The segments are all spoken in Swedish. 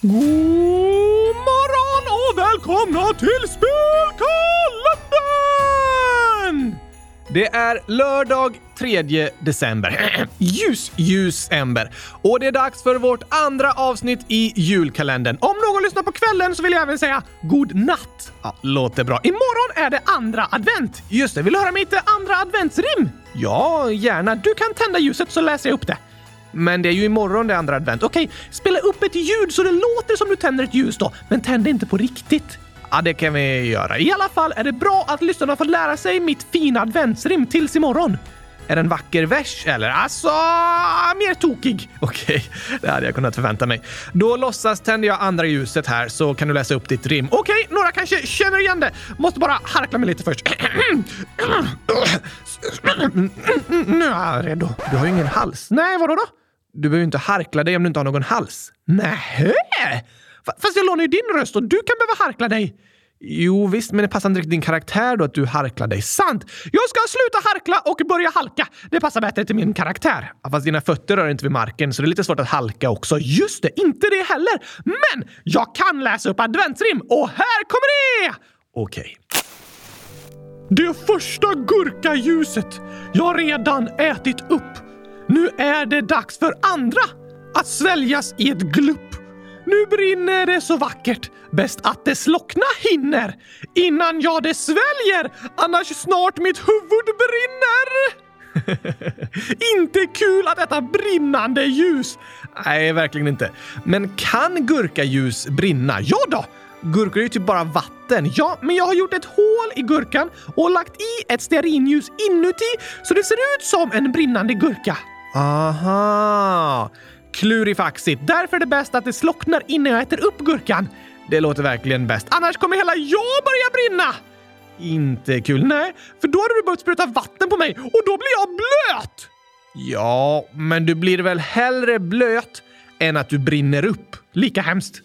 God morgon och välkomna till Spelkalendern! Det är lördag 3 december. Ljus, ljus ember. Och det är dags för vårt andra avsnitt i julkalendern. Om någon lyssnar på kvällen så vill jag även säga god natt. Ja, låter bra. Imorgon är det andra advent. Just det, vill du höra mitt andra adventsrim? Ja, gärna. Du kan tända ljuset så läser jag upp det. Men det är ju imorgon det är andra advent. Okej, spela upp ett ljud så det låter som du tänder ett ljus då, men tänd det inte på riktigt. Ja, det kan vi göra. I alla fall är det bra att lyssnarna får lära sig mitt fina adventsrim tills imorgon. Är det en vacker vers eller? Alltså, mer tokig. Okej, det hade jag kunnat förvänta mig. Då låtsas tänder jag andra ljuset här så kan du läsa upp ditt rim. Okej, några kanske känner igen det. Måste bara harkla mig lite först. Nu är jag redo. Du har ju ingen hals. Nej, vadå då? Du behöver inte harkla dig om du inte har någon hals. Nähä? Fast jag lånar ju din röst och du kan behöva harkla dig. Jo visst, men det passar inte riktigt din karaktär då att du harklar dig. Sant! Jag ska sluta harkla och börja halka. Det passar bättre till min karaktär. Ja, fast dina fötter rör inte vid marken, så det är lite svårt att halka också. Just det, inte det heller. Men jag kan läsa upp adventsrim och här kommer det! Okej. Det första gurkaljuset jag redan ätit upp. Nu är det dags för andra att sväljas i ett glupp. Nu brinner det så vackert. Bäst att det slockna hinner innan jag det sväljer, annars snart mitt huvud brinner. inte kul att äta brinnande ljus. Nej, verkligen inte. Men kan gurkaljus brinna? Ja då! Gurkor är ju typ bara vatten. Ja, men jag har gjort ett hål i gurkan och lagt i ett stearinljus inuti så det ser ut som en brinnande gurka. Aha! Klurifaxigt. Därför är det bäst att det slocknar innan jag äter upp gurkan. Det låter verkligen bäst. Annars kommer hela jag börja brinna! Inte kul. Nej, för då hade du behövt spruta vatten på mig och då blir jag blöt! Ja, men du blir väl hellre blöt än att du brinner upp. Lika hemskt.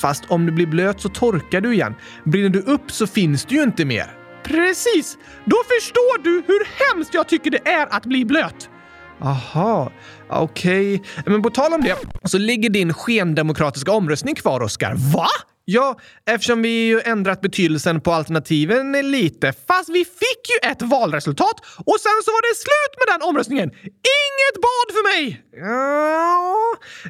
Fast om du blir blöt så torkar du igen. Brinner du upp så finns du ju inte mer. Precis! Då förstår du hur hemskt jag tycker det är att bli blöt. Aha, okej. Okay. Men på tal om det så ligger din skendemokratiska omröstning kvar, Oskar. Va? Ja, eftersom vi ju ändrat betydelsen på alternativen lite. Fast vi fick ju ett valresultat och sen så var det slut med den omröstningen. Inget bad för mig! Ja,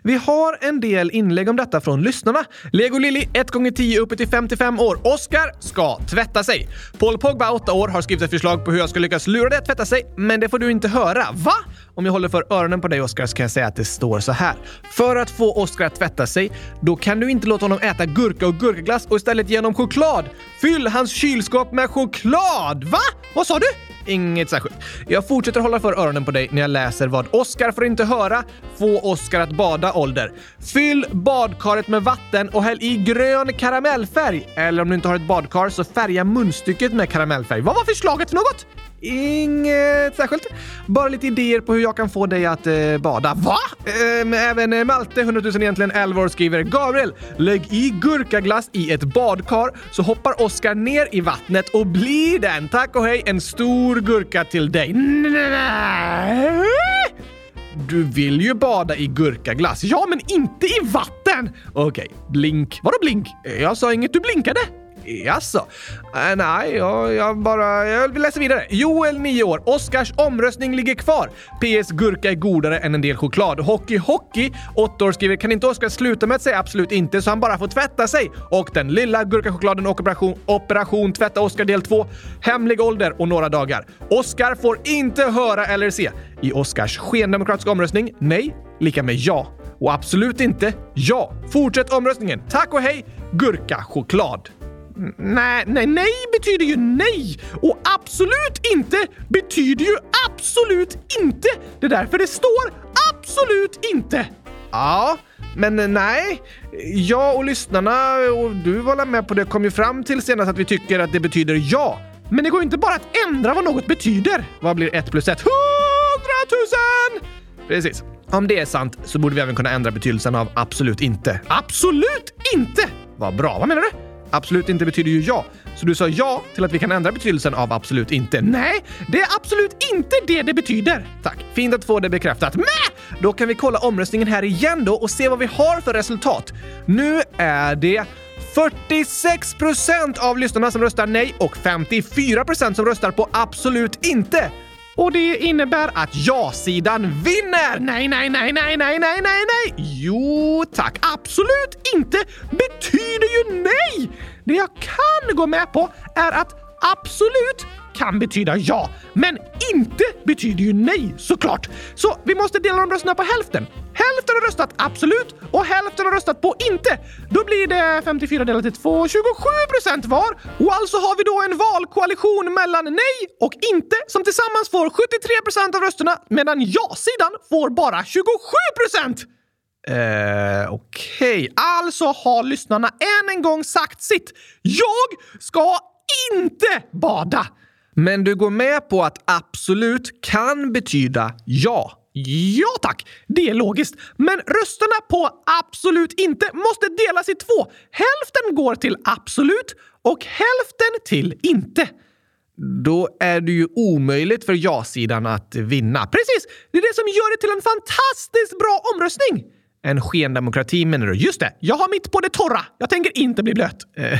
vi har en del inlägg om detta från lyssnarna. Lego Lilly 1 gånger 10 uppe till 55 år. Oscar ska tvätta sig. Paul Pogba 8 år har skrivit ett förslag på hur jag ska lyckas lura dig att tvätta sig, men det får du inte höra. Va? Om jag håller för öronen på dig Oskar så kan jag säga att det står så här. För att få Oskar att tvätta sig, då kan du inte låta honom äta gurka och gurkaglass och istället ge honom choklad. Fyll hans kylskåp med choklad! Va? Vad sa du? Inget särskilt. Jag fortsätter hålla för öronen på dig när jag läser vad Oskar får inte höra. Få Oskar att bada ålder. Fyll badkaret med vatten och häll i grön karamellfärg. Eller om du inte har ett badkar så färga munstycket med karamellfärg. Vad var förslaget för något? Inget särskilt. Bara lite idéer på hur jag kan få dig att eh, bada. Va? Ehm, eh, även Malte, 100 000 egentligen, 11 år, skriver Gabriel, lägg i gurkaglass i ett badkar så hoppar Oskar ner i vattnet och blir den, tack och hej, en stor gurka till dig. Nej! Du vill ju bada i gurkaglass. Ja, men inte i vatten! Okej, okay. blink. Vadå blink? Jag sa inget, du blinkade. Jaså? Äh, nej, jag, jag bara... Jag vill läsa vidare. Joel, 9 år. Oskars omröstning ligger kvar. PS. Gurka är godare än en del choklad. Hockey Hockey, 8 år, skriver kan inte Oskar sluta med att säga absolut inte så han bara får tvätta sig? Och den lilla gurkachokladen och operation, operation Tvätta Oskar del 2. Hemlig ålder och några dagar. Oskar får inte höra eller se. I Oskars skendemokratiska omröstning, nej, lika med ja. Och absolut inte ja. Fortsätt omröstningen. Tack och hej, gurkachoklad. Nej, nej, nej betyder ju nej! Och absolut inte betyder ju absolut inte! Det är därför det står absolut inte! Ja, men nej. Jag och lyssnarna och du var med på det kom ju fram till senast att vi tycker att det betyder ja. Men det går inte bara att ändra vad något betyder. Vad blir ett plus ett? Hundratusen! Precis. Om det är sant så borde vi även kunna ändra betydelsen av absolut inte. Absolut inte! Vad bra. Vad menar du? Absolut inte betyder ju ja. Så du sa ja till att vi kan ändra betydelsen av absolut inte. Nej, det är absolut inte det det betyder. Tack. Fint att få det bekräftat. Mäh! Då kan vi kolla omröstningen här igen då och se vad vi har för resultat. Nu är det 46% av lyssnarna som röstar nej och 54% som röstar på absolut inte. Och det innebär att ja-sidan vinner! Nej, nej, nej, nej, nej, nej, nej, nej! Jo tack, absolut inte betyder ju nej! Det jag kan gå med på är att absolut kan betyda ja, men inte betyder ju nej såklart. Så vi måste dela de rösterna på hälften. Hälften har röstat absolut och hälften har röstat på inte. Då blir det 54 delat till 2, 27 procent var. Och alltså har vi då en valkoalition mellan nej och inte som tillsammans får 73 procent av rösterna medan ja-sidan får bara 27 procent. Eh, okej. Okay. Alltså har lyssnarna än en gång sagt sitt. Jag ska inte bada! Men du går med på att absolut kan betyda ja. Ja tack, det är logiskt. Men rösterna på absolut inte måste delas i två. Hälften går till absolut och hälften till inte. Då är det ju omöjligt för ja-sidan att vinna. Precis! Det är det som gör det till en fantastiskt bra omröstning! En skendemokrati menar du? Just det, jag har mitt på det torra. Jag tänker inte bli blöt. Eh,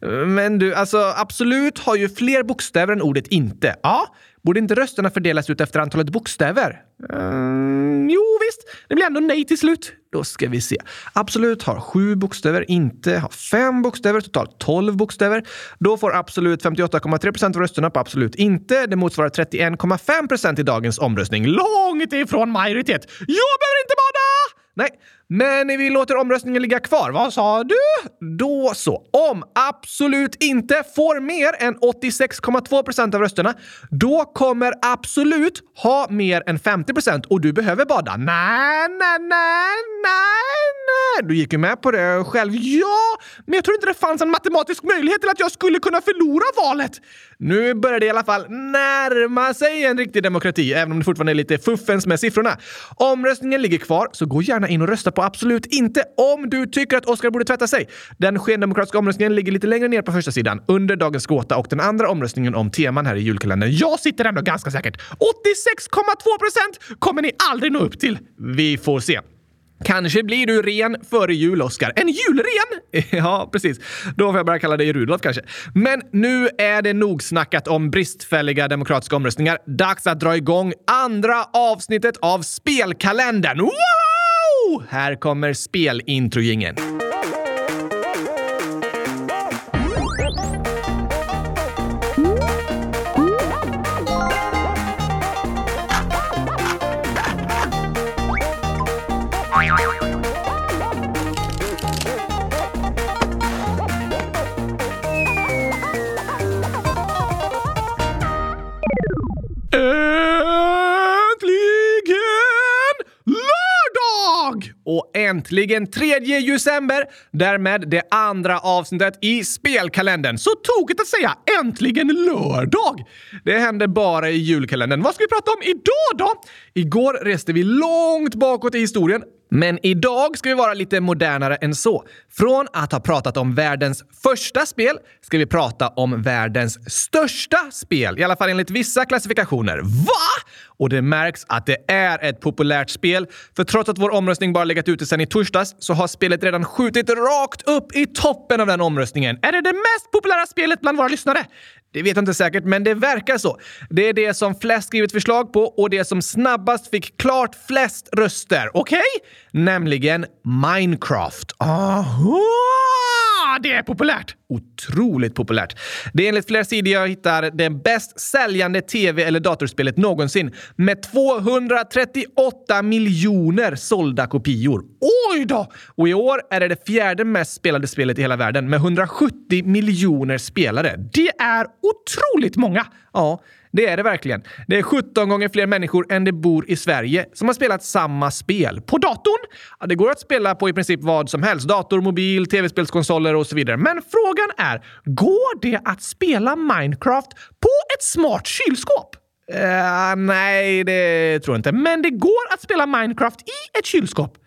men du, alltså absolut har ju fler bokstäver än ordet inte. Ja, borde inte rösterna fördelas ut efter antalet bokstäver? Mm, jo, visst. Det blir ändå nej till slut. Då ska vi se. Absolut har sju bokstäver, inte har fem bokstäver, totalt tolv bokstäver. Då får Absolut 58,3 procent av rösterna på Absolut inte. Det motsvarar 31,5 procent i dagens omröstning. Långt ifrån majoritet. Jag behöver inte bada! Nej, men vi låter omröstningen ligga kvar. Vad sa du? Då så. Om Absolut inte får mer än 86,2 procent av rösterna, då kommer Absolut ha mer än 50 procent och du behöver bada. Nej, nej, nej, nej, nej. Du gick ju med på det själv. Ja, men jag tror inte det fanns en matematisk möjlighet till att jag skulle kunna förlora valet. Nu börjar det i alla fall närma sig en riktig demokrati, även om det fortfarande är lite fuffens med siffrorna. Omröstningen ligger kvar, så gå gärna in och rösta på absolut inte om du tycker att Oscar borde tvätta sig. Den skendemokratiska omröstningen ligger lite längre ner på första sidan under dagens gåta och den andra omröstningen om teman här i julkalendern. Jag sitter ändå ganska säkert. 86,2 procent kommer ni aldrig nå upp till. Vi får se. Kanske blir du ren före jul, Oscar. En julren? Ja, precis. Då får jag börja kalla dig Rudolf kanske. Men nu är det nog snackat om bristfälliga demokratiska omröstningar. Dags att dra igång andra avsnittet av Spelkalendern. Wow! Här kommer spelintrojingen. Äntligen 3 december, därmed det andra avsnittet i spelkalendern. Så tokigt att säga äntligen lördag! Det händer bara i julkalendern. Vad ska vi prata om idag då? Igår reste vi långt bakåt i historien men idag ska vi vara lite modernare än så. Från att ha pratat om världens första spel ska vi prata om världens största spel. I alla fall enligt vissa klassifikationer. Va? Och det märks att det är ett populärt spel. För trots att vår omröstning bara legat ute sedan i torsdags så har spelet redan skjutit rakt upp i toppen av den omröstningen. Är det det mest populära spelet bland våra lyssnare? Det vet jag inte säkert, men det verkar så. Det är det som flest skrivit förslag på och det som snabbast fick klart flest röster. Okej? Okay? Nämligen Minecraft. Aha! Det är populärt! Otroligt populärt. Det är enligt flera sidor jag hittar det bäst säljande tv eller datorspelet någonsin med 238 miljoner sålda kopior. Oj då! Och i år är det det fjärde mest spelade spelet i hela världen med 170 miljoner spelare. Det är otroligt många! Ja, det är det verkligen. Det är 17 gånger fler människor än det bor i Sverige som har spelat samma spel. På datorn? Ja, det går att spela på i princip vad som helst. Dator, mobil, tv-spelskonsoler och så vidare. Men frågan är, går det att spela Minecraft på ett smart kylskåp? Uh, nej, det tror jag inte. Men det går att spela Minecraft i ett kylskåp.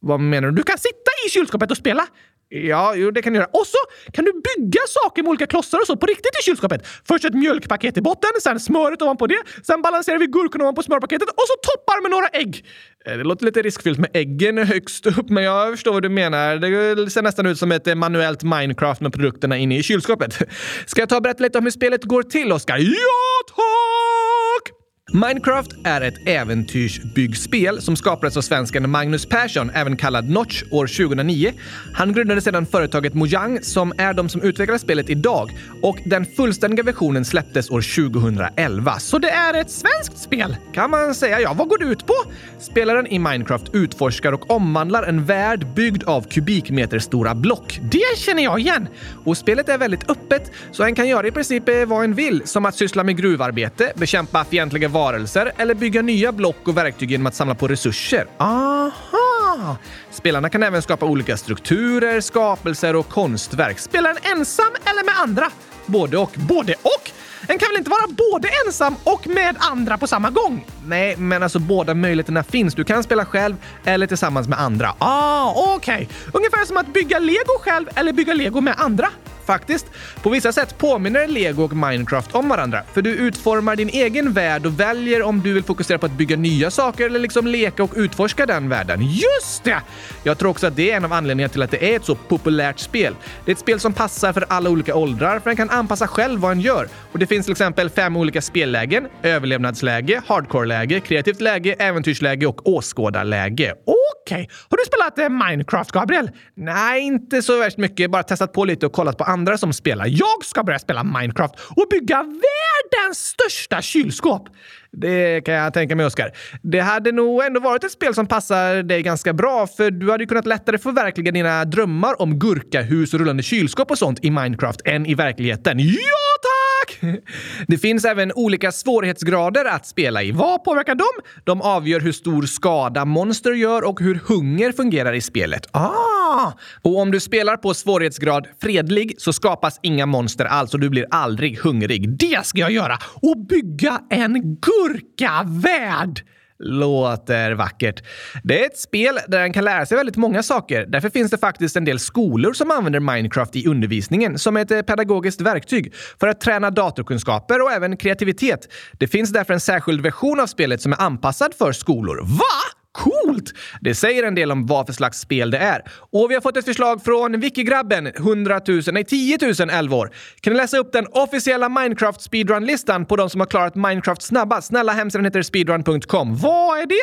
Vad menar du? Du kan sitta i kylskåpet och spela? Ja, jo, det kan du göra. Och så kan du bygga saker med olika klossar och så på riktigt i kylskåpet. Först ett mjölkpaket i botten, sen smöret ovanpå det, sen balanserar vi gurkorna ovanpå smörpaketet och så toppar med några ägg. Eh, det låter lite riskfyllt med äggen högst upp, men jag förstår vad du menar. Det ser nästan ut som ett eh, manuellt Minecraft med produkterna inne i kylskåpet. Ska jag ta och berätta lite om hur spelet går till, Oskar? Ja, tack! Minecraft är ett äventyrsbyggspel som skapades av svensken Magnus Persson, även kallad Notch, år 2009. Han grundade sedan företaget Mojang som är de som utvecklar spelet idag och den fullständiga versionen släpptes år 2011. Så det är ett svenskt spel, kan man säga. Ja, vad går det ut på? Spelaren i Minecraft utforskar och omvandlar en värld byggd av kubikmeter stora block. Det känner jag igen! Och spelet är väldigt öppet, så en kan göra i princip vad en vill, som att syssla med gruvarbete, bekämpa fientliga varelser eller bygga nya block och verktyg genom att samla på resurser. Aha! Spelarna kan även skapa olika strukturer, skapelser och konstverk. Spelar en ensam eller med andra? Både och. Både och? En kan väl inte vara både ensam och med andra på samma gång? Nej, men alltså båda möjligheterna finns. Du kan spela själv eller tillsammans med andra. Ah, okej. Okay. Ungefär som att bygga lego själv eller bygga lego med andra. Faktiskt. På vissa sätt påminner Lego och Minecraft om varandra, för du utformar din egen värld och väljer om du vill fokusera på att bygga nya saker eller liksom leka och utforska den världen. Just det! Jag tror också att det är en av anledningarna till att det är ett så populärt spel. Det är ett spel som passar för alla olika åldrar, för den kan anpassa själv vad en gör. Och det finns till exempel fem olika spellägen. Överlevnadsläge, hardcore-läge, kreativt läge, äventyrsläge och åskådarläge. Okej. Okay. Har du spelat eh, Minecraft, Gabriel? Nej, inte så värst mycket. Bara testat på lite och kollat på andra andra som spelar. Jag ska börja spela Minecraft och bygga världens största kylskåp. Det kan jag tänka mig, Oskar. Det hade nog ändå varit ett spel som passar dig ganska bra, för du hade ju kunnat lättare förverkliga dina drömmar om gurkahus och rullande kylskåp och sånt i Minecraft än i verkligheten. Ja, tack! Det finns även olika svårighetsgrader att spela i. Vad påverkar dem? De avgör hur stor skada monster gör och hur hunger fungerar i spelet. Ah! Och om du spelar på svårighetsgrad fredlig så skapas inga monster alls och du blir aldrig hungrig. Det ska jag göra! Och bygga en gurkavärld! Låter vackert. Det är ett spel där en kan lära sig väldigt många saker. Därför finns det faktiskt en del skolor som använder Minecraft i undervisningen som ett eh, pedagogiskt verktyg för att träna datorkunskaper och även kreativitet. Det finns därför en särskild version av spelet som är anpassad för skolor. Va? Coolt! Det säger en del om vad för slags spel det är. Och vi har fått ett förslag från Wikigrabben, 100 000, nej 10 000 11 år. Kan du läsa upp den officiella Minecraft speedrun-listan på de som har klarat Minecraft snabbast? Snälla, hemsidan heter speedrun.com. Vad är det?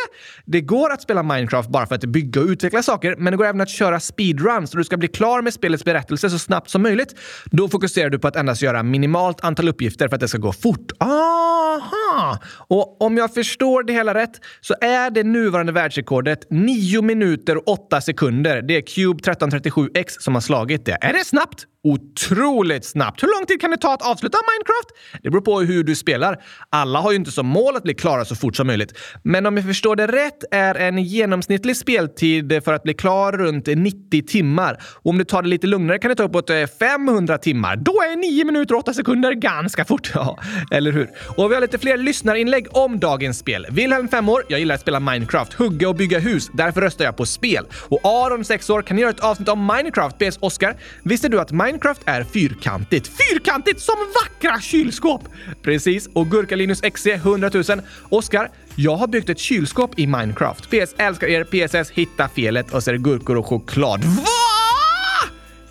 Det går att spela Minecraft bara för att bygga och utveckla saker, men det går även att köra speedruns så du ska bli klar med spelets berättelse så snabbt som möjligt. Då fokuserar du på att endast göra minimalt antal uppgifter för att det ska gå fort. Aha! Och om jag förstår det hela rätt så är det nuvarande världsrekordet 9 minuter och 8 sekunder. Det är Cube 1337X som har slagit det. Är det snabbt? Otroligt snabbt. Hur lång tid kan det ta att avsluta Minecraft? Det beror på hur du spelar. Alla har ju inte som mål att bli klara så fort som möjligt. Men om jag förstår det rätt är en genomsnittlig speltid för att bli klar runt 90 timmar. Och om du tar det lite lugnare kan det ta uppåt eh, 500 timmar. Då är 9 minuter och 8 sekunder ganska fort. Ja, eller hur? Och vi har lite fler lyssnarinlägg om dagens spel. Wilhelm, 5 år. Jag gillar att spela Minecraft, hugga och bygga hus. Därför röstar jag på spel. Och Aron, 6 år. Kan ni göra ett avsnitt om Minecraft? PS Oscar. Visste du att Minecraft Minecraft är fyrkantigt. Fyrkantigt som vackra kylskåp! Precis, och Gurkalinus XC 100 000. Oskar, jag har byggt ett kylskåp i Minecraft. PS älskar er. PSS hitta felet och så är det gurkor och choklad. Va?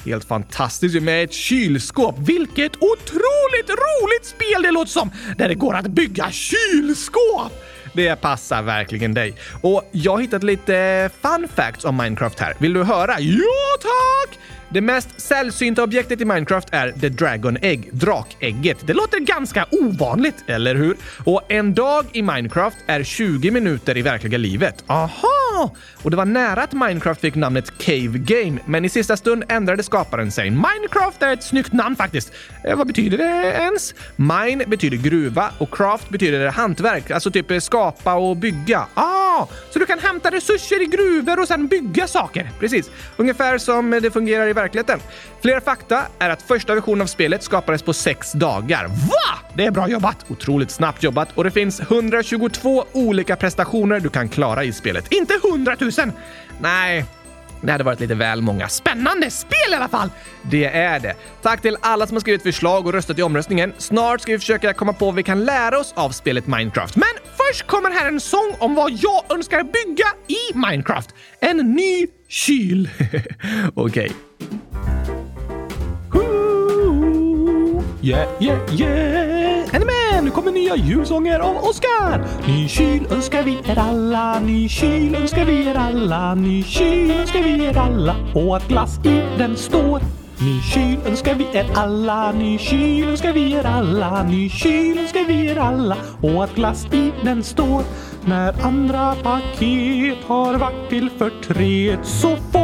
Helt fantastiskt med ett kylskåp. Vilket otroligt roligt spel det låter som! Där det går att bygga kylskåp! Det passar verkligen dig. Och jag har hittat lite fun facts om Minecraft här. Vill du höra? Ja, tack! Det mest sällsynta objektet i Minecraft är The Dragon Egg, drakägget. Det låter ganska ovanligt, eller hur? Och en dag i Minecraft är 20 minuter i verkliga livet. Aha! Och det var nära att Minecraft fick namnet Cave Game, men i sista stund ändrade skaparen sig. Minecraft är ett snyggt namn faktiskt. Eh, vad betyder det ens? Mine betyder gruva och craft betyder hantverk, alltså typ skapa och bygga. Ah, så du kan hämta resurser i gruvor och sen bygga saker. Precis. Ungefär som det fungerar i verkligheten. Fler fakta är att första versionen av spelet skapades på sex dagar. Va? Det är bra jobbat! Otroligt snabbt jobbat och det finns 122 olika prestationer du kan klara i spelet. Inte 100 000! Nej, det hade varit lite väl många. Spännande spel i alla fall! Det är det. Tack till alla som har skrivit förslag och röstat i omröstningen. Snart ska vi försöka komma på vad vi kan lära oss av spelet Minecraft. Men först kommer här en sång om vad jag önskar bygga i Minecraft. En ny kyl. Okej. Okay. Yeah, yeah, yeah! Är ni med? Nu kommer nya julsånger av Oskar! Ny kyl önskar vi er alla, ny kyl önskar vi er alla, ny kyl önskar vi er alla och att glass i den står. Ny kyl önskar vi er alla, ny kyl önskar vi er alla, ny kyl önskar vi er alla och att glass i den står. När andra paket har varit till förtret så får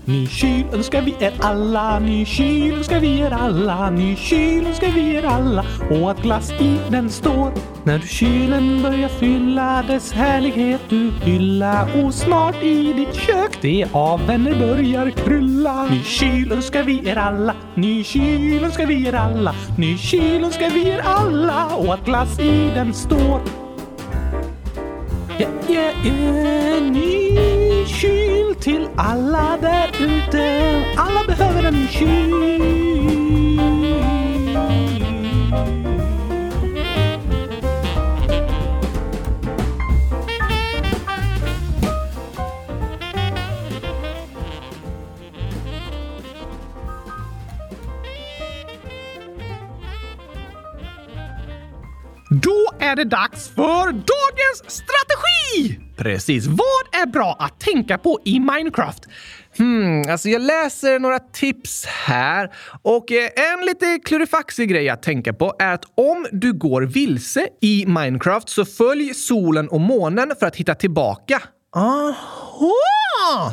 Ny kyl önskar vi er alla, ny kyl önskar vi er alla, ny kyl önskar vi er alla och att glass i den står. När du kylen börjar fylla dess härlighet du hylla och snart i ditt kök det av vänner börjar krylla. Ny kyl önskar vi er alla, ny kyl önskar vi er alla, ny kyl önskar vi er alla och att glass i den står. Yeah, yeah, yeah, ny kyl till alla där ute. Alla behöver en kyl. Då är det dags för dagens strategi! Precis. Vad är bra att tänka på i Minecraft? Hmm, alltså jag läser några tips här och eh, en lite klurifaxig grej att tänka på är att om du går vilse i Minecraft så följ solen och månen för att hitta tillbaka. Aha!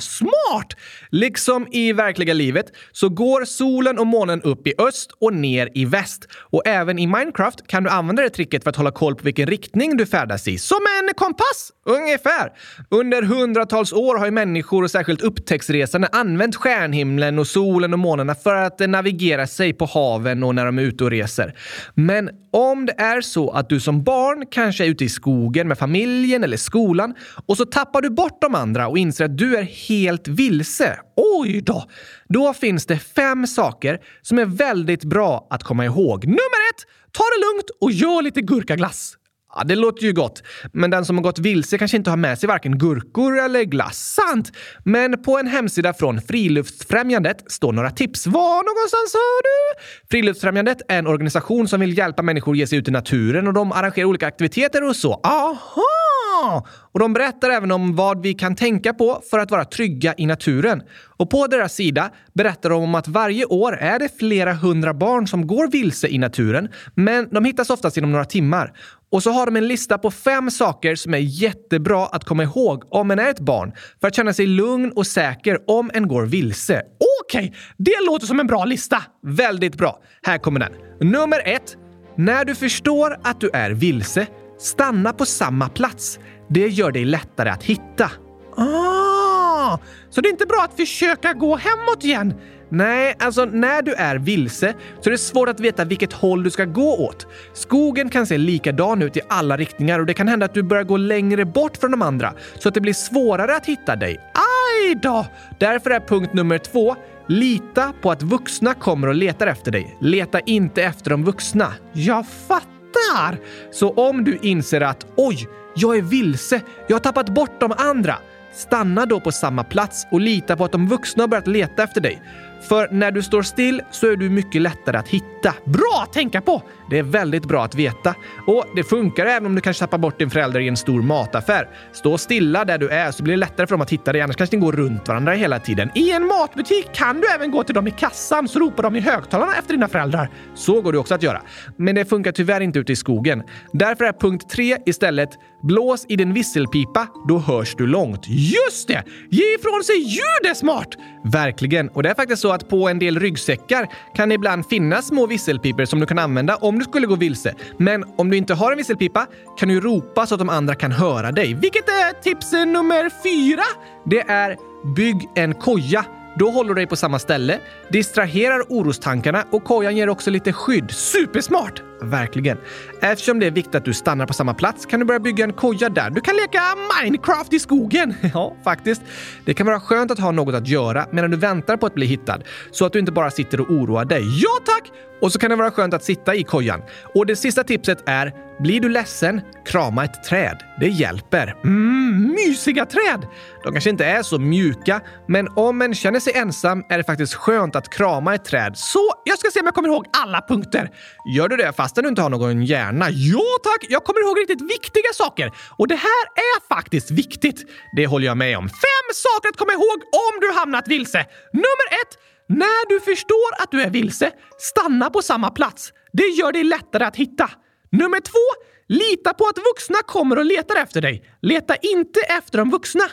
Smart! Liksom i verkliga livet så går solen och månen upp i öst och ner i väst. Och även i Minecraft kan du använda det tricket för att hålla koll på vilken riktning du färdas i. Som en kompass, ungefär. Under hundratals år har ju människor och särskilt upptäcktsresande använt stjärnhimlen och solen och månarna för att navigera sig på haven och när de är ute och reser. Men om det är så att du som barn kanske är ute i skogen med familjen eller skolan och så tappar du bort de andra och inser att du är helt vilse. Oj då! Då finns det fem saker som är väldigt bra att komma ihåg. Nummer ett! Ta det lugnt och gör lite gurkaglass. Ja, det låter ju gott, men den som har gått vilse kanske inte har med sig varken gurkor eller glass. Sant! Men på en hemsida från Friluftsfrämjandet står några tips. Var någonstans sa du? Friluftsfrämjandet är en organisation som vill hjälpa människor att ge sig ut i naturen och de arrangerar olika aktiviteter och så. Aha! Och de berättar även om vad vi kan tänka på för att vara trygga i naturen. Och på deras sida berättar de om att varje år är det flera hundra barn som går vilse i naturen, men de hittas oftast inom några timmar. Och så har de en lista på fem saker som är jättebra att komma ihåg om en är ett barn för att känna sig lugn och säker om en går vilse. Okej, okay, det låter som en bra lista! Väldigt bra. Här kommer den. Nummer ett. När du förstår att du är vilse, stanna på samma plats. Det gör dig lättare att hitta. Ah, så det är inte bra att försöka gå hemåt igen? Nej, alltså när du är vilse så är det svårt att veta vilket håll du ska gå åt. Skogen kan se likadan ut i alla riktningar och det kan hända att du börjar gå längre bort från de andra så att det blir svårare att hitta dig. Aj då! Därför är punkt nummer två Lita på att vuxna kommer och letar efter dig. Leta inte efter de vuxna. Jag fattar! Så om du inser att oj, jag är vilse, jag har tappat bort de andra. Stanna då på samma plats och lita på att de vuxna har börjat leta efter dig. För när du står still så är du mycket lättare att hitta. Bra att tänka på! Det är väldigt bra att veta. Och det funkar även om du kanske tappar bort din förälder i en stor mataffär. Stå stilla där du är så blir det lättare för dem att hitta dig, annars kanske ni går runt varandra hela tiden. I en matbutik kan du även gå till dem i kassan så ropar de i högtalarna efter dina föräldrar. Så går det också att göra. Men det funkar tyvärr inte ute i skogen. Därför är punkt tre istället Blås i din visselpipa, då hörs du långt. Just det! Ge ifrån sig ljud är smart! Verkligen. Och det är faktiskt så att på en del ryggsäckar kan det ibland finnas små visselpipor som du kan använda om du skulle gå vilse. Men om du inte har en visselpipa kan du ropa så att de andra kan höra dig. Vilket är tips nummer fyra. Det är bygg en koja. Då håller du dig på samma ställe, distraherar orostankarna och kojan ger också lite skydd. Supersmart! Verkligen. Eftersom det är viktigt att du stannar på samma plats kan du börja bygga en koja där. Du kan leka Minecraft i skogen. Ja, faktiskt. Det kan vara skönt att ha något att göra medan du väntar på att bli hittad, så att du inte bara sitter och oroar dig. Ja, tack! Och så kan det vara skönt att sitta i kojan. Och det sista tipset är, blir du ledsen, krama ett träd. Det hjälper. Mm, mysiga träd! De kanske inte är så mjuka, men om en känner sig ensam är det faktiskt skönt att krama ett träd. Så jag ska se om jag kommer ihåg alla punkter. Gör du det fastän du inte har någon hjärna? Ja tack! Jag kommer ihåg riktigt viktiga saker. Och det här är faktiskt viktigt. Det håller jag med om. Fem saker att komma ihåg om du hamnat vilse. Nummer ett. När du förstår att du är vilse, stanna på samma plats. Det gör det lättare att hitta. Nummer två. Lita på att vuxna kommer och letar efter dig. Leta inte efter de vuxna.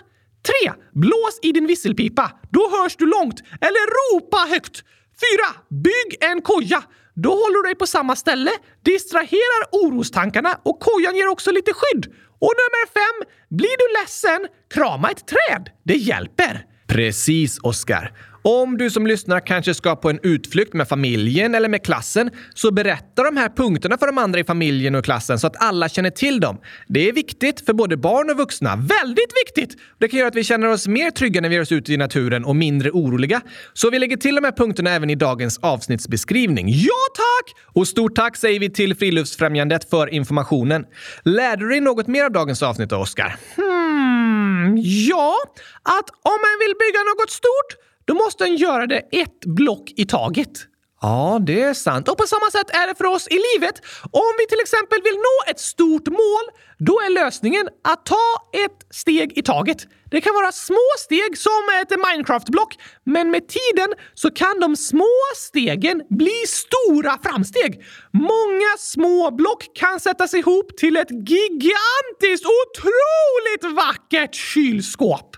3. Blås i din visselpipa. Då hörs du långt. Eller ropa högt. 4. Bygg en koja. Då håller du dig på samma ställe, distraherar orostankarna och kojan ger också lite skydd. Och nummer 5. Blir du ledsen, krama ett träd. Det hjälper. Precis, Oskar. Om du som lyssnar kanske ska på en utflykt med familjen eller med klassen, så berätta de här punkterna för de andra i familjen och klassen så att alla känner till dem. Det är viktigt för både barn och vuxna. Väldigt viktigt! Det kan göra att vi känner oss mer trygga när vi ger oss ut i naturen och mindre oroliga. Så vi lägger till de här punkterna även i dagens avsnittsbeskrivning. Ja, tack! Och stort tack säger vi till Friluftsfrämjandet för informationen. Lärde du dig något mer av dagens avsnitt, Oskar? Hmm, ja, att om man vill bygga något stort då måste den göra det ett block i taget. Ja, det är sant. Och på samma sätt är det för oss i livet. Om vi till exempel vill nå ett stort mål, då är lösningen att ta ett steg i taget. Det kan vara små steg som ett Minecraft-block, men med tiden så kan de små stegen bli stora framsteg. Många små block kan sättas ihop till ett gigantiskt, otroligt vackert kylskåp.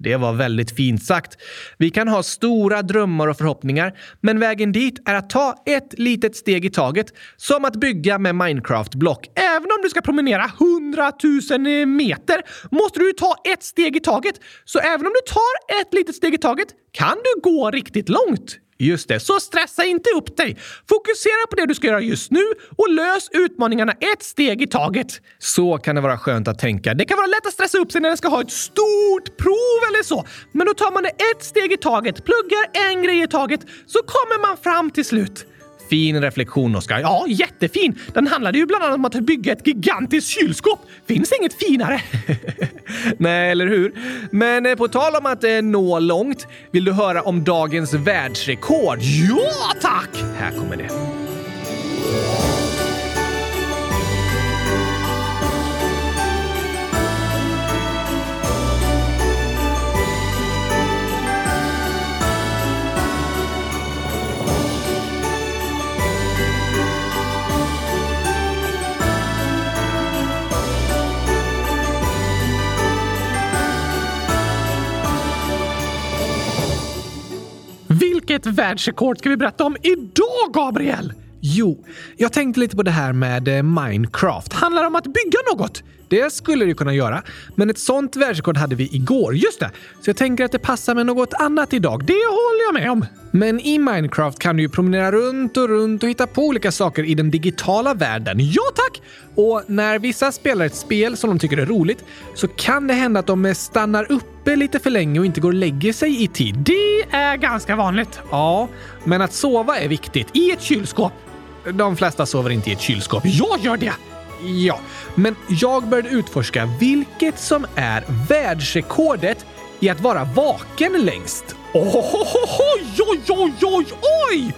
Det var väldigt fint sagt. Vi kan ha stora drömmar och förhoppningar, men vägen dit är att ta ett litet steg i taget. Som att bygga med Minecraft-block. Även om du ska promenera 100 000 meter måste du ta ett steg i taget. Så även om du tar ett litet steg i taget kan du gå riktigt långt. Just det, så stressa inte upp dig. Fokusera på det du ska göra just nu och lös utmaningarna ett steg i taget. Så kan det vara skönt att tänka. Det kan vara lätt att stressa upp sig när man ska ha ett stort prov eller så. Men då tar man det ett steg i taget, pluggar en grej i taget, så kommer man fram till slut. Fin reflektion, Oskar. Ja, jättefin! Den handlade ju bland annat om att bygga ett gigantiskt kylskåp. Finns inget finare. Nej, eller hur? Men eh, på tal om att eh, nå långt, vill du höra om dagens världsrekord? Ja, tack! Här kommer det. Världsrekord ska vi berätta om idag, Gabriel? Jo, jag tänkte lite på det här med eh, Minecraft. Handlar det om att bygga något? Det skulle det kunna göra, men ett sånt världsrekord hade vi igår. Just det! Så jag tänker att det passar med något annat idag. Det håller jag med om. Men i Minecraft kan du ju promenera runt och runt och hitta på olika saker i den digitala världen. Ja tack! Och när vissa spelar ett spel som de tycker är roligt så kan det hända att de stannar uppe lite för länge och inte går och lägger sig i tid. Det är ganska vanligt. Ja, men att sova är viktigt. I ett kylskåp. De flesta sover inte i ett kylskåp. Jag gör det! Ja, men jag började utforska vilket som är världsrekordet i att vara vaken längst. Oj, oj, oj, oj, oj!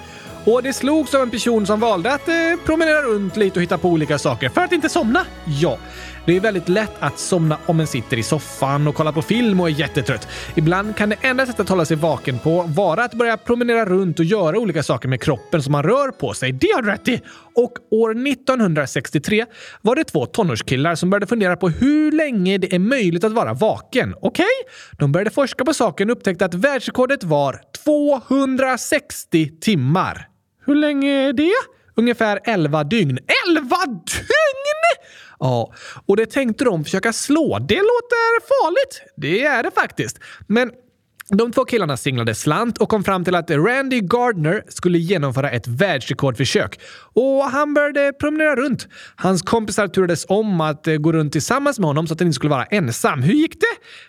Och det slogs av en person som valde att eh, promenera runt lite och hitta på olika saker för att inte somna. Ja, det är väldigt lätt att somna om man sitter i soffan och kollar på film och är jättetrött. Ibland kan det enda sättet att hålla sig vaken på vara att börja promenera runt och göra olika saker med kroppen som man rör på sig. Det har du rätt i! Och år 1963 var det två tonårskillar som började fundera på hur länge det är möjligt att vara vaken. Okej? Okay? De började forska på saken och upptäckte att världsrekordet var 260 timmar. Hur länge är det? Ungefär 11 dygn. 11 dygn! Ja, och det tänkte de försöka slå. Det låter farligt. Det är det faktiskt. Men de två killarna singlade slant och kom fram till att Randy Gardner skulle genomföra ett världsrekordförsök. Och han började promenera runt. Hans kompisar turades om att eh, gå runt tillsammans med honom så att han inte skulle vara ensam. Hur gick det?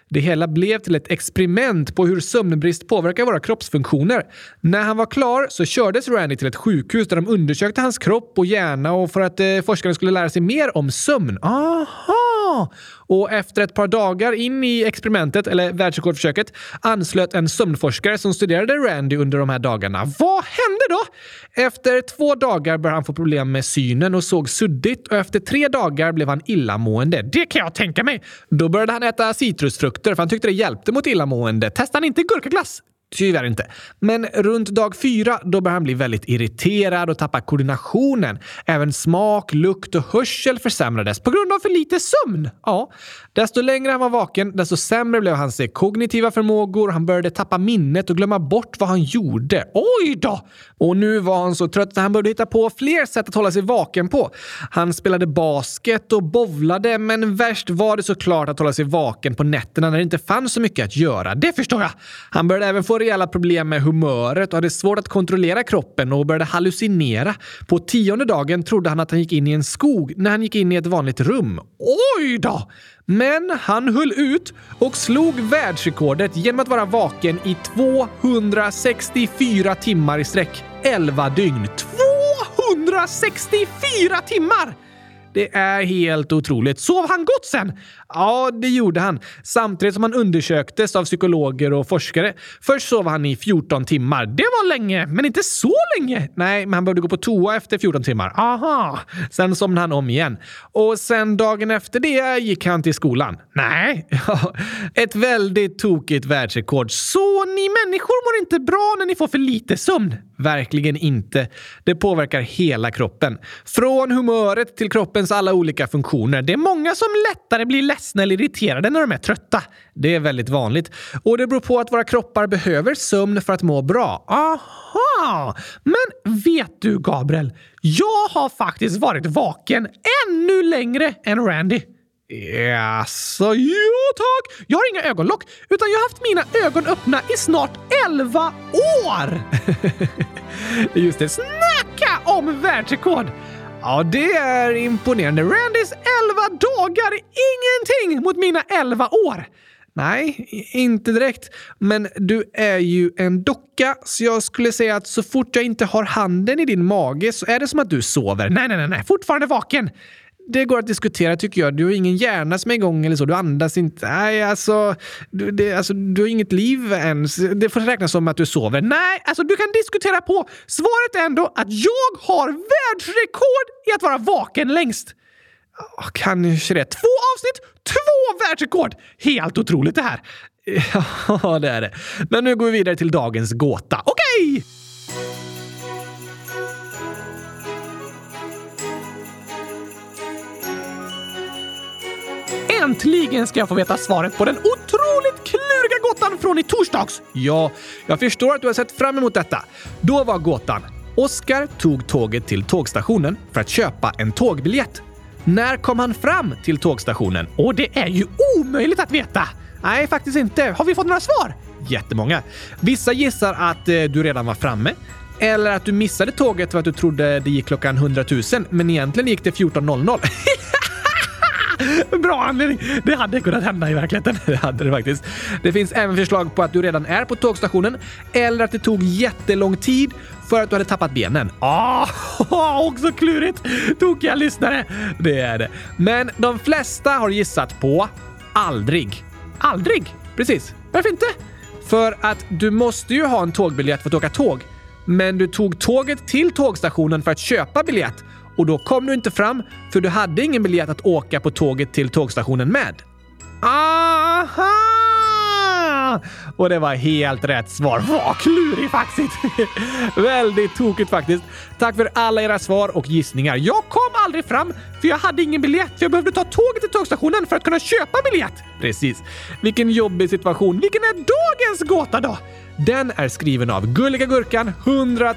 Det hela blev till ett experiment på hur sömnbrist påverkar våra kroppsfunktioner. När han var klar så kördes Randy till ett sjukhus där de undersökte hans kropp och hjärna och för att eh, forskarna skulle lära sig mer om sömn. Aha! Och efter ett par dagar in i experimentet, eller världsrekordförsöket, anslöt en sömnforskare som studerade Randy under de här dagarna. Vad hände då? Efter två dagar började han få problem med synen och såg suddigt och efter tre dagar blev han illamående. Det kan jag tänka mig! Då började han äta citrusfrukter för han tyckte det hjälpte mot illamående. Testade han inte gurkaglass? Tyvärr inte. Men runt dag fyra då börjar han bli väldigt irriterad och tappa koordinationen. Även smak, lukt och hörsel försämrades på grund av för lite sömn. Ja, desto längre han var vaken, desto sämre blev hans kognitiva förmågor. Han började tappa minnet och glömma bort vad han gjorde. Oj då! Och nu var han så trött att han började hitta på fler sätt att hålla sig vaken på. Han spelade basket och bovlade, men värst var det såklart att hålla sig vaken på nätterna när det inte fanns så mycket att göra. Det förstår jag. Han började även få rejäla problem med humöret och hade svårt att kontrollera kroppen och började hallucinera. På tionde dagen trodde han att han gick in i en skog när han gick in i ett vanligt rum. Oj då! Men han höll ut och slog världsrekordet genom att vara vaken i 264 timmar i sträck. 11 dygn. 264 timmar! Det är helt otroligt. Sov han gott sen? Ja, det gjorde han. Samtidigt som han undersöktes av psykologer och forskare. Först sov han i 14 timmar. Det var länge, men inte så länge. Nej, men han behövde gå på toa efter 14 timmar. Aha! Sen somnade han om igen. Och sen dagen efter det gick han till skolan. Nej, ett väldigt tokigt världsrekord. Så ni människor mår inte bra när ni får för lite sömn? Verkligen inte. Det påverkar hela kroppen. Från humöret till kroppen kroppens alla olika funktioner. Det är många som lättare blir ledsna eller irriterade när de är trötta. Det är väldigt vanligt. Och det beror på att våra kroppar behöver sömn för att må bra. Aha! Men vet du, Gabriel? Jag har faktiskt varit vaken ännu längre än Randy. Jaså, jo tack! Jag har inga ögonlock, utan jag har haft mina ögon öppna i snart 11 år! Just det, snacka om världsrekord! Ja, det är imponerande. Randys 11 dagar är ingenting mot mina 11 år. Nej, inte direkt. Men du är ju en docka, så jag skulle säga att så fort jag inte har handen i din mage så är det som att du sover. Nej, nej, nej, nej. fortfarande vaken det går att diskutera tycker jag. Du har ingen hjärna som är igång eller så. Du andas inte. Nej, alltså du, det, alltså, du har inget liv ens. Det får räknas som att du sover. Nej, alltså du kan diskutera på. Svaret är ändå att jag har världsrekord i att vara vaken längst. Ah, Kanske det. Två avsnitt, två världsrekord! Helt otroligt det här. Ja, det är det. Men nu går vi vidare till dagens gåta. Okej! Okay! Äntligen ska jag få veta svaret på den otroligt kluriga gåtan från i torsdags! Ja, jag förstår att du har sett fram emot detta. Då var gåtan. Oskar tog tåget till tågstationen för att köpa en tågbiljett. När kom han fram till tågstationen? Och det är ju omöjligt att veta! Nej, faktiskt inte. Har vi fått några svar? Jättemånga. Vissa gissar att eh, du redan var framme. Eller att du missade tåget för att du trodde det gick klockan 100 000, men egentligen gick det 14.00. Bra anledning! Det hade kunnat hända i verkligheten. Det hade det faktiskt. Det finns även förslag på att du redan är på tågstationen eller att det tog jättelång tid för att du hade tappat benen. Ah, också klurigt! Tokiga lyssnare. Det är det. Men de flesta har gissat på aldrig. Aldrig? Precis. Varför inte? För att du måste ju ha en tågbiljett för att åka tåg. Men du tog tåget till tågstationen för att köpa biljett och då kom du inte fram för du hade ingen biljett att åka på tåget till tågstationen med. Aha! Och det var helt rätt svar. Vad klurigt faktiskt! Väldigt tokigt faktiskt. Tack för alla era svar och gissningar. Jag kom aldrig fram för jag hade ingen biljett. Jag behövde ta tåget till tågstationen för att kunna köpa biljett. Precis. Vilken jobbig situation. Vilken är dagens gåta då? Den är skriven av Gulliga Gurkan, 100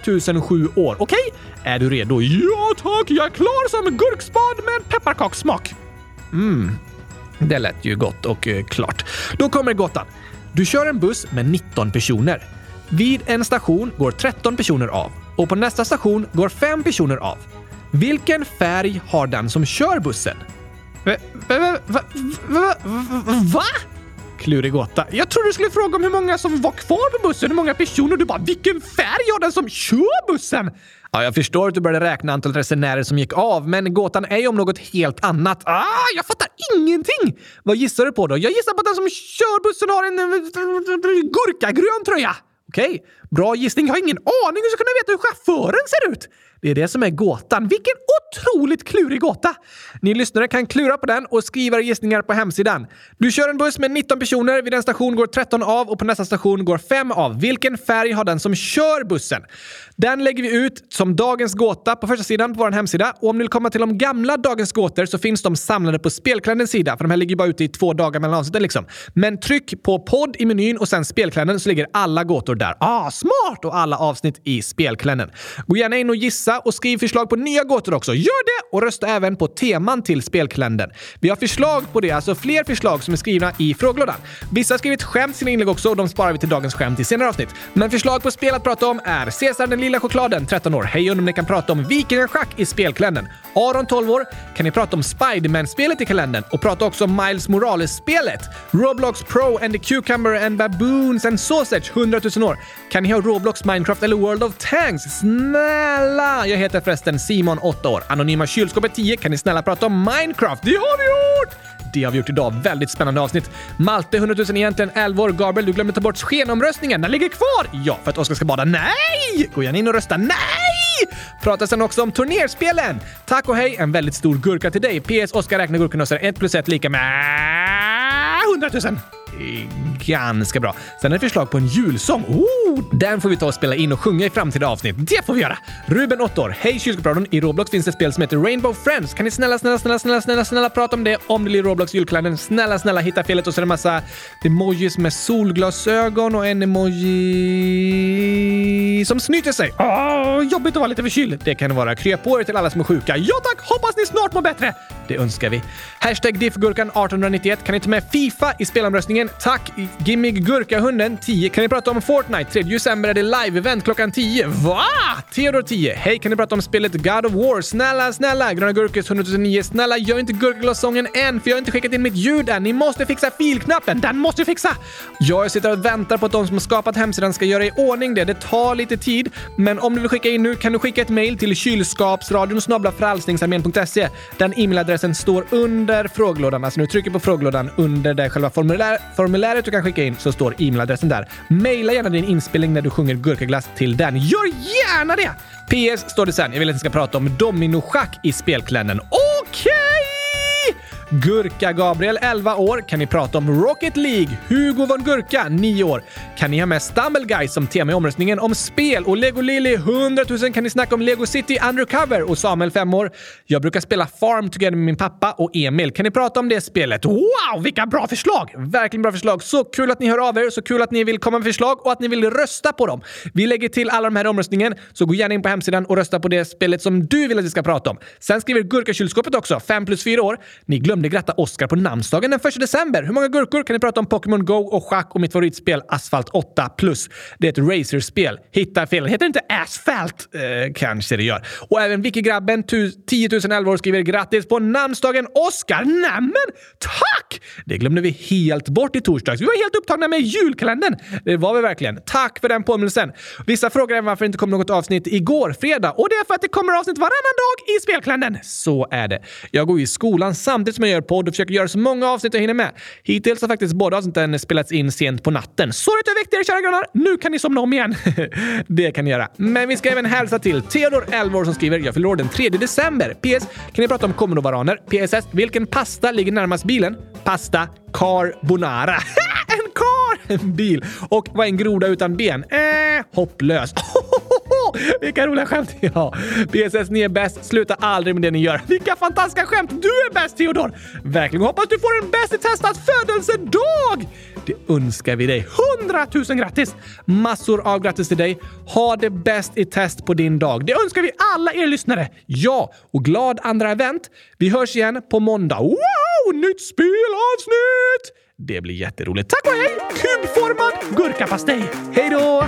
007 år. Okej? Är du redo? Ja tack! Jag är klar som gurkspad med pepparkakssmak. Mm, det lät ju gott och eh, klart. Då kommer gåtan. Du kör en buss med 19 personer. Vid en station går 13 personer av och på nästa station går 5 personer av. Vilken färg har den som kör bussen? Va? va, va, va, va? Klurig gåta. Jag trodde du skulle fråga om hur många som var kvar på bussen, hur många personer. Du bara “Vilken färg har den som kör bussen?” Ja, jag förstår att du började räkna antalet resenärer som gick av, men gåtan är ju om något helt annat. Ah, jag fattar ingenting! Vad gissar du på då? Jag gissar på att den som kör bussen har en eh, gurkagrön tröja. Okej, okay. bra gissning. Jag har ingen aning hur jag ska kunna veta hur chauffören ser ut. Det är det som är gåtan. Vilken otroligt klurig gåta! Ni lyssnare kan klura på den och skriva gissningar på hemsidan. Du kör en buss med 19 personer. Vid en station går 13 av och på nästa station går 5 av. Vilken färg har den som kör bussen? Den lägger vi ut som dagens gåta på första sidan på vår hemsida. Och om ni vill komma till de gamla Dagens gåtor så finns de samlade på Spelklännens sida, för de här ligger bara ute i två dagar mellan avsnitten liksom. Men tryck på podd i menyn och sen Spelklännen så ligger alla gåtor där. Ah, smart! Och alla avsnitt i Spelklännen. Gå gärna in och gissa och skriv förslag på nya gåtor också. Gör det! Och rösta även på teman till spelkalendern. Vi har förslag på det, alltså fler förslag som är skrivna i frågelådan. Vissa har skrivit skämt sina inlägg också och de sparar vi till dagens skämt i senare avsnitt. Men förslag på spel att prata om är Cesar den lilla chokladen, 13 år. Hej om ni kan prata om vikingaschack i spelkalendern. Aron, 12 år. Kan ni prata om Spiderman-spelet i kalendern? Och prata också om Miles Morales-spelet. Roblox Pro and the Cucumber and Baboons and Sausage, 100 000 år. Kan ni ha Roblox, Minecraft eller World of Tanks? Snälla! Jag heter förresten Simon, 8 år. Anonyma kylskåpet 10. Kan ni snälla prata om Minecraft? Det har vi gjort! Det har vi gjort idag. Väldigt spännande avsnitt. Malte 100 000 egentligen 11 år. Gabriel, du glömde ta bort skenomröstningen. Den ligger kvar! Ja, för att Oskar ska bada. Nej! Gå gärna in och rösta. Nej! Pratar sen också om turnerspelen. Tack och hej, en väldigt stor gurka till dig. PS. Oskar räknar gurkorna och säger 1 plus 1 lika med 100 000 ganska bra. Sen är det förslag på en julsång. Oh, den får vi ta och spela in och sjunga i framtida avsnitt. Det får vi göra! Ruben, 8 år. Hej kylskåpsradion! I Roblox finns det ett spel som heter Rainbow Friends. Kan ni snälla, snälla, snälla, snälla, snälla, snälla prata om det om det blir Roblox julkalendern? Snälla, snälla hitta felet och så är det massa emojis med solglasögon och en emoji som snyter sig. Åh, jobbigt att vara lite förkyld. Det kan vara. Krya på er till alla som är sjuka. Ja tack! Hoppas ni snart mår bättre! Det önskar vi. Hashtag diffgurkan 1891. Kan ni ta med Fifa i spelomröstningen? Tack! Gimmig Gurkahunden 10. Kan ni prata om Fortnite? 3 december är det live-event klockan 10. Va? Theodor 10. Hej, kan ni prata om spelet God of War? Snälla, snälla! Gröna Gurkis 109. Snälla, gör inte gurkaglassången än, för jag har inte skickat in mitt ljud än. Ni måste fixa filknappen. Den måste vi fixa! Jag sitter och väntar på att de som har skapat hemsidan ska göra i ordning det. Det tar lite tid, men om du vill skicka in nu kan du skicka ett mail till kylskapsradion Den e-mailadressen står under frågelådan. Alltså när du trycker på frågelådan under det själva formulär formuläret du kan skicka in så står e-mailadressen där. Maila gärna din inspelning när du sjunger gurkaglass till den. Gör gärna det! PS står det sen. Jag vill att ni ska prata om dominoschack i spelklännen. Okej! Okay! Gurka Gabriel, 11 år. Kan ni prata om Rocket League? Hugo von Gurka, 9 år. Kan ni ha med Stumble Guys som tema i omröstningen om spel? Och Lego Lily, 100 000. Kan ni snacka om Lego City Undercover? Och Samuel, 5 år. Jag brukar spela Farm Together med min pappa och Emil. Kan ni prata om det spelet? Wow, vilka bra förslag! Verkligen bra förslag. Så kul att ni hör av er, så kul att ni vill komma med förslag och att ni vill rösta på dem. Vi lägger till alla de här i omröstningen, så gå gärna in på hemsidan och rösta på det spelet som du vill att vi ska prata om. Sen skriver Gurkakylskåpet också, 5 plus 4 år. Ni glömde gratta Oscar på namnsdagen den 1 december. Hur många gurkor kan ni prata om Pokémon Go och schack och mitt favoritspel Asphalt 8 plus? Det är ett racerspel. Hitta fel. Heter det inte Asphalt? Eh, kanske det gör. Och även Vicky-grabben, 10 011 år, skriver grattis på namnsdagen Oscar. Nämen! Tack! Det glömde vi helt bort i torsdags. Vi var helt upptagna med julkalendern. Det var vi verkligen. Tack för den påminnelsen. Vissa frågar även varför det inte kom något avsnitt igår fredag och det är för att det kommer avsnitt varannan dag i spelkalendern. Så är det. Jag går i skolan samtidigt som jag gör podd och försöker göra så många avsnitt jag hinner med. Hittills har faktiskt båda avsnitten eh, spelats in sent på natten. Sorry att jag väckte er kära grannar. Nu kan ni somna om igen. det kan ni göra. Men vi ska även hälsa till Theodor, 11 år, som skriver “Jag fyller år den 3 december. PS. Kan ni prata om kommunovaraner? PSS. Vilken pasta ligger närmast bilen? Pasta carbonara. en kar! En bil. Och vad är en groda utan ben? Eh, hopplös. Vilka roliga skämt! Ja. PSS, ni är bäst. Sluta aldrig med det ni gör. Vilka fantastiska skämt! Du är bäst Theodor! Verkligen hoppas du får en Bäst i testat födelsedag! Det önskar vi dig. Hundratusen grattis! Massor av grattis till dig. Ha det bäst i test på din dag. Det önskar vi alla er lyssnare. Ja, och glad andra event. Vi hörs igen på måndag. Wow! Nytt spelavsnitt! Det blir jätteroligt. Tack och hej! Kubformad gurkapastej. Hej då!